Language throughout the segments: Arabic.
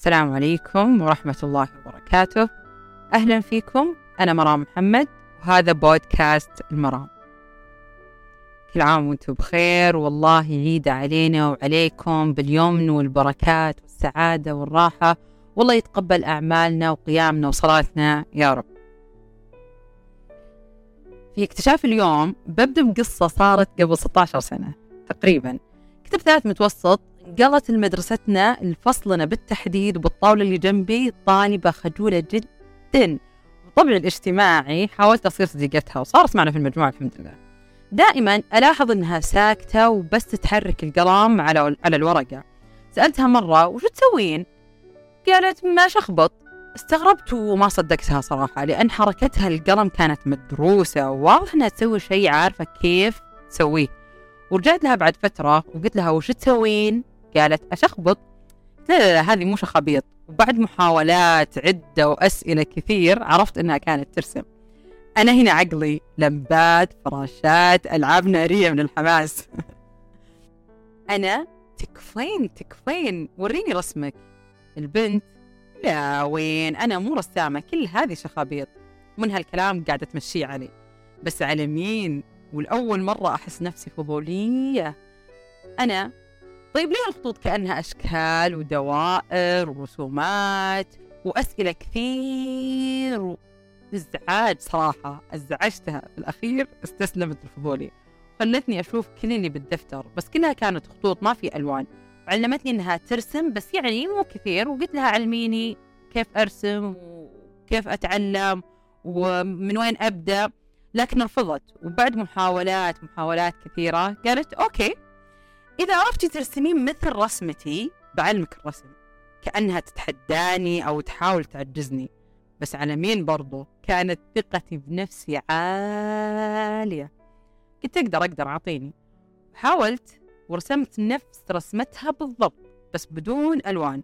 السلام عليكم ورحمة الله وبركاته. أهلا فيكم. أنا مرام محمد وهذا بودكاست المرام. كل عام وأنتم بخير. والله يعيد علينا وعليكم باليمن والبركات والسعادة والراحة. والله يتقبل أعمالنا وقيامنا وصلاتنا يا رب. في اكتشاف اليوم ببدأ بقصة صارت قبل 16 سنة تقريبا. كنت بثالث متوسط قالت لمدرستنا لفصلنا بالتحديد وبالطاولة اللي جنبي طالبة خجولة جدا. بالطبع الاجتماعي حاولت أصير صديقتها وصارت معنا في المجموعة الحمد لله. دائما ألاحظ إنها ساكتة وبس تحرك القلم على على الورقة. سألتها مرة وشو تسوين؟ قالت ما شخبط. استغربت وما صدقتها صراحة لأن حركتها القلم كانت مدروسة. وواضح إنها تسوي شيء عارفة كيف تسويه. ورجعت لها بعد فترة وقلت لها وش تسوين؟ قالت أشخبط. لا لا لا هذه مو شخابيط وبعد محاولات عدة وأسئلة كثير عرفت إنها كانت ترسم. أنا هنا عقلي لمبات فراشات ألعاب نارية من الحماس. أنا تكفين تكفين وريني رسمك. البنت لا وين؟ أنا مو رسامة كل هذه شخابيط. من هالكلام قاعدة تمشيه علي. بس على مين؟ والأول مرة أحس نفسي فضولية. أنا طيب ليه الخطوط كأنها أشكال ودوائر ورسومات وأسئلة كثير؟ ازعاج صراحة ازعجتها في الأخير استسلمت لفضولي. خلتني أشوف كل اللي بالدفتر بس كلها كانت خطوط ما في ألوان. وعلمتني إنها ترسم بس يعني مو كثير وقلت لها علميني كيف أرسم وكيف أتعلم ومن وين أبدأ لكن رفضت. وبعد محاولات محاولات كثيرة قالت أوكي. إذا عرفتي ترسمين مثل رسمتي بعلمك الرسم. كأنها تتحداني أو تحاول تعجزني. بس على مين برضو؟ كانت ثقتي بنفسي عالية. كنت أقدر أقدر أعطيني. حاولت ورسمت نفس رسمتها بالضبط بس بدون ألوان.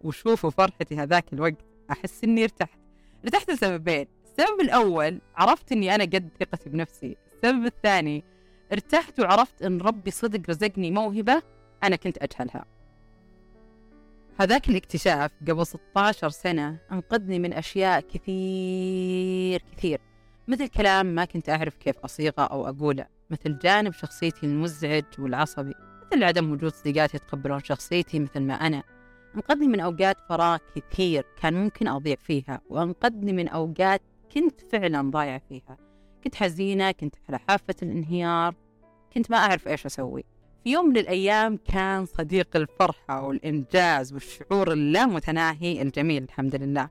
وشوفوا فرحتي هذاك الوقت أحس إني ارتحت. ارتحت لسببين. السبب الأول عرفت إني أنا قد ثقتي بنفسي. السبب الثاني ارتحت وعرفت إن ربي صدق رزقني موهبة أنا كنت أجهلها. هذاك الاكتشاف قبل 16 سنة أنقذني من أشياء كثير كثير مثل كلام ما كنت أعرف كيف أصيغه أو أقوله مثل جانب شخصيتي المزعج والعصبي مثل عدم وجود صديقات يتقبلون شخصيتي مثل ما أنا. أنقذني من أوقات فراغ كثير كان ممكن أضيع فيها وأنقذني من أوقات كنت فعلا ضايعة فيها. كنت حزينة كنت على حافة الانهيار كنت ما أعرف إيش أسوي. في يوم من الأيام كان صديق الفرحة والإنجاز والشعور اللامتناهي الجميل الحمد لله.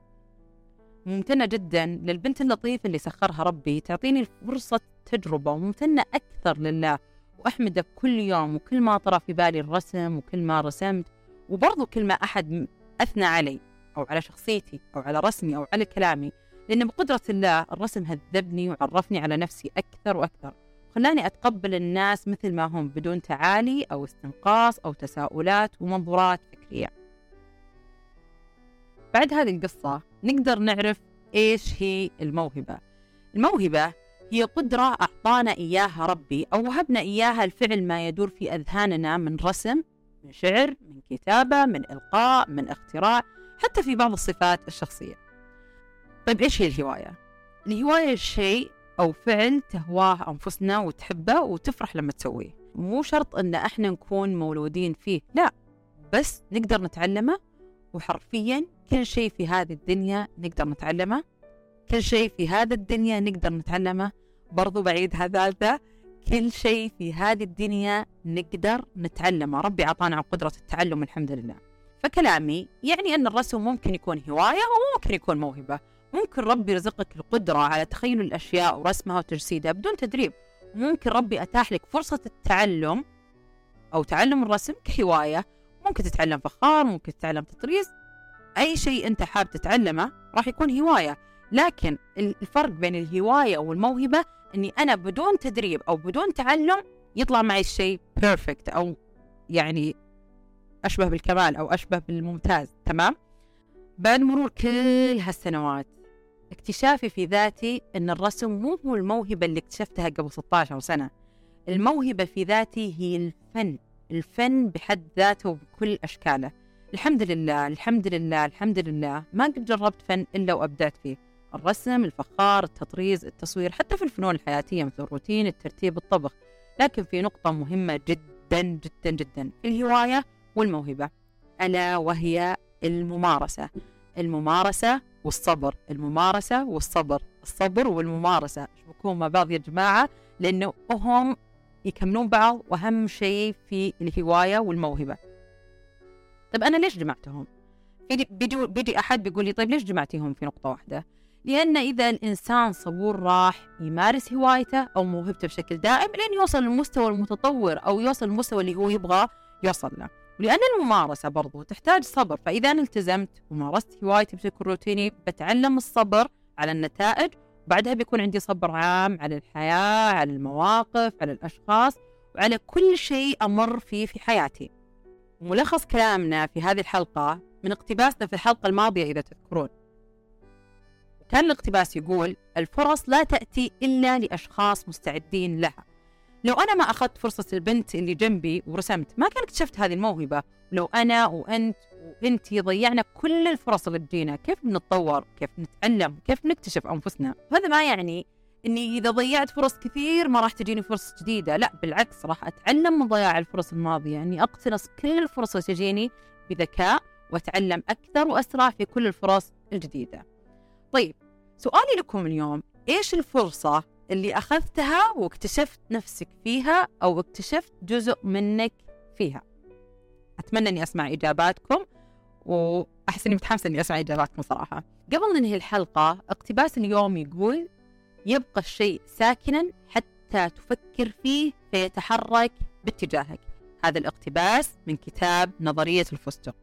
ممتنة جدا للبنت اللطيفة اللي سخرها ربي تعطيني فرصة تجربة وممتنة أكثر لله. وأحمده كل يوم وكل ما طرى في بالي الرسم وكل ما رسمت وبرضو كل ما أحد أثنى علي أو على شخصيتي أو على رسمي أو على كلامي. لأن بقدرة الله الرسم هذبني وعرفني على نفسي أكثر وأكثر. خلاني أتقبل الناس مثل ما هم بدون تعالي أو استنقاص أو تساؤلات ومنظورات فكرية. بعد هذه القصة نقدر نعرف إيش هي الموهبة. الموهبة هي قدرة أعطانا إياها ربي أو وهبنا إياها الفعل ما يدور في أذهاننا من رسم من شعر من كتابة من إلقاء من اختراع حتى في بعض الصفات الشخصية. طيب إيش هي الهواية؟ الهواية شيء أو فعل تهواه أنفسنا وتحبه وتفرح لما تسويه. مو شرط أن إحنا نكون مولودين فيه لا بس نقدر نتعلمه وحرفيا كل شيء في هذه الدنيا نقدر نتعلمه كل شيء في هذا الدنيا نقدر نتعلمه برضو بعيد هذا كل شيء في هذه الدنيا نقدر نتعلمه. ربي أعطانا قدرة التعلم الحمد لله. فكلامي يعني أن الرسم ممكن يكون هواية وممكن يكون موهبة. ممكن ربي يرزقك القدرة على تخيل الأشياء ورسمها وتجسيدها بدون تدريب. ممكن ربي أتاح لك فرصة التعلم أو تعلم الرسم كهواية ممكن تتعلم فخار ممكن تتعلم تطريز. أي شيء أنت حاب تتعلمه راح يكون هواية. لكن الفرق بين الهواية والموهبة أني أنا بدون تدريب أو بدون تعلم يطلع معي الشيء بيرفكت أو يعني أشبه بالكمال أو أشبه بالممتاز. تمام؟ بعد مرور كل هالسنوات. اكتشافي في ذاتي أن الرسم مو هو الموهبة اللي اكتشفتها قبل 16 سنة. الموهبة في ذاتي هي الفن الفن بحد ذاته بكل أشكاله. الحمد لله الحمد لله الحمد لله ما قد جربت فن إلا وأبدعت فيه. الرسم الفخار التطريز التصوير حتى في الفنون الحياتية مثل الروتين الترتيب الطبخ. لكن في نقطة مهمة جدا جدا جدا الهواية والموهبة. ألا وهي الممارسة. الممارسة والصبر الممارسة والصبر الصبر والممارسة شبكون مع بعض يا جماعة لأنه هم يكملون بعض وأهم شيء في الهواية والموهبة طيب أنا ليش جمعتهم؟ بيجي, بيجي أحد بيقول لي طيب ليش جمعتيهم في نقطة واحدة؟ لأن إذا الإنسان صبور راح يمارس هوايته أو موهبته بشكل دائم لين يوصل للمستوى المتطور أو يوصل للمستوى اللي هو يبغى يوصل له ولأن الممارسة برضو تحتاج صبر فإذا التزمت ومارست هوايتي بشكل روتيني بتعلم الصبر على النتائج وبعدها بيكون عندي صبر عام على الحياة على المواقف على الأشخاص وعلى كل شيء أمر فيه في حياتي. ملخص كلامنا في هذه الحلقة من اقتباسنا في الحلقة الماضية إذا تذكرون. كان الاقتباس يقول الفرص لا تأتي إلا لأشخاص مستعدين لها. لو أنا ما أخذت فرصة البنت اللي جنبي ورسمت ما كان اكتشفت هذه الموهبة. لو أنا وأنت وأنتي ضيعنا كل الفرص اللي تجينا كيف بنتطور كيف نتعلم؟ كيف نكتشف أنفسنا؟ وهذا ما يعني إني إذا ضيعت فرص كثير ما راح تجيني فرص جديدة. لا بالعكس راح أتعلم من ضياع الفرص الماضية. اني أقتنص كل الفرص اللي تجيني بذكاء وأتعلم أكثر وأسرع في كل الفرص الجديدة. طيب سؤالي لكم اليوم إيش الفرصة اللي أخذتها واكتشفت نفسك فيها أو اكتشفت جزء منك فيها. أتمنى إني أسمع إجاباتكم وأحس إني متحمسة إني أسمع إجاباتكم صراحة. قبل ننهي الحلقة اقتباس اليوم يقول يبقى الشيء ساكنا حتى تفكر فيه فيتحرك باتجاهك. هذا الاقتباس من كتاب نظرية الفستق.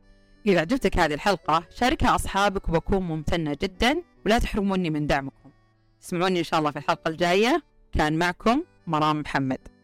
إذا عجبتك هذه الحلقة شاركها أصحابك وبكون ممتنة جدا ولا تحرموني من دعمكم. اسمعوني إن شاء الله في الحلقة الجاية. كان معكم مرام محمد.